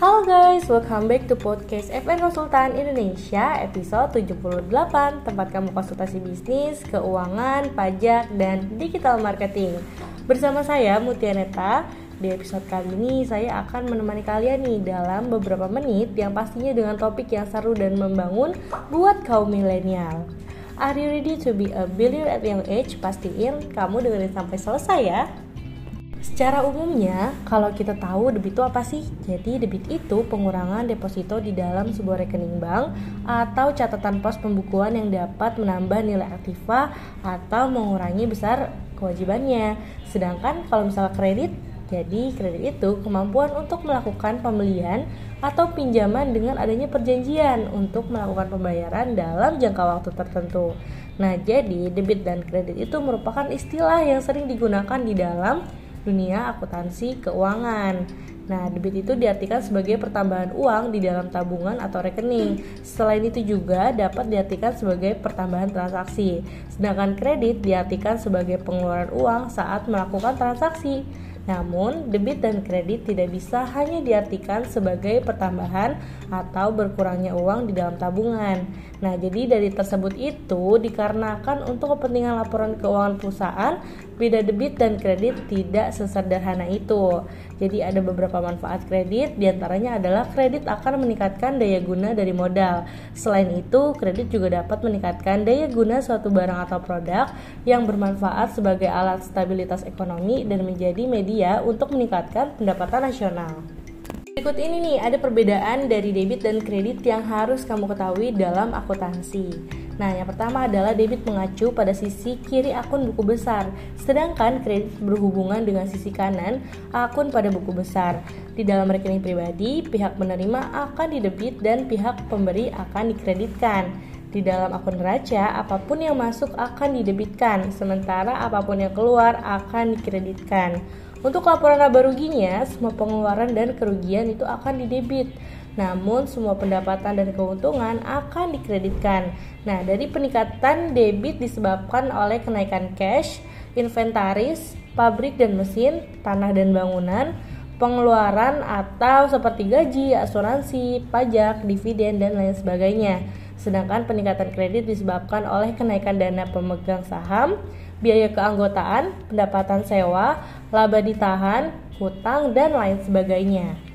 Halo guys, welcome back to podcast FN Konsultan Indonesia episode 78 Tempat kamu konsultasi bisnis, keuangan, pajak, dan digital marketing. Bersama saya Mutianeta Di episode kali ini saya akan menemani kalian nih dalam beberapa menit Yang pastinya dengan topik yang seru dan membangun buat kaum milenial. Are you ready to be a billionaire at young age? Pastiin kamu dengerin sampai selesai ya Secara umumnya, kalau kita tahu debit itu apa sih? Jadi debit itu pengurangan deposito di dalam sebuah rekening bank atau catatan pos pembukuan yang dapat menambah nilai aktiva atau mengurangi besar kewajibannya. Sedangkan kalau misalnya kredit, jadi kredit itu kemampuan untuk melakukan pembelian atau pinjaman dengan adanya perjanjian untuk melakukan pembayaran dalam jangka waktu tertentu. Nah, jadi debit dan kredit itu merupakan istilah yang sering digunakan di dalam dunia akuntansi keuangan. Nah, debit itu diartikan sebagai pertambahan uang di dalam tabungan atau rekening. Selain itu juga dapat diartikan sebagai pertambahan transaksi. Sedangkan kredit diartikan sebagai pengeluaran uang saat melakukan transaksi. Namun, debit dan kredit tidak bisa hanya diartikan sebagai pertambahan atau berkurangnya uang di dalam tabungan. Nah, jadi dari tersebut itu dikarenakan untuk kepentingan laporan keuangan perusahaan, beda debit dan kredit tidak sesederhana itu. Jadi ada beberapa manfaat kredit, di antaranya adalah kredit akan meningkatkan daya guna dari modal. Selain itu, kredit juga dapat meningkatkan daya guna suatu barang atau produk yang bermanfaat sebagai alat stabilitas ekonomi dan menjadi media untuk meningkatkan pendapatan nasional. Berikut ini nih ada perbedaan dari debit dan kredit yang harus kamu ketahui dalam akuntansi. Nah, yang pertama adalah debit mengacu pada sisi kiri akun buku besar, sedangkan kredit berhubungan dengan sisi kanan akun pada buku besar. Di dalam rekening pribadi, pihak menerima akan didebit dan pihak pemberi akan dikreditkan. Di dalam akun neraca, apa pun yang masuk akan didebitkan, sementara apa pun yang keluar akan dikreditkan. Untuk laporan laba ruginya, semua pengeluaran dan kerugian itu akan didebit. Namun semua pendapatan dan keuntungan akan dikreditkan. Nah, dari peningkatan debit disebabkan oleh kenaikan cash, inventaris, pabrik dan mesin, tanah dan bangunan, pengeluaran atau seperti gaji, asuransi, pajak, dividen dan lain sebagainya. Sedangkan peningkatan kredit disebabkan oleh kenaikan dana pemegang saham, biaya keanggotaan, pendapatan sewa, laba ditahan, hutang, dan lain sebagainya.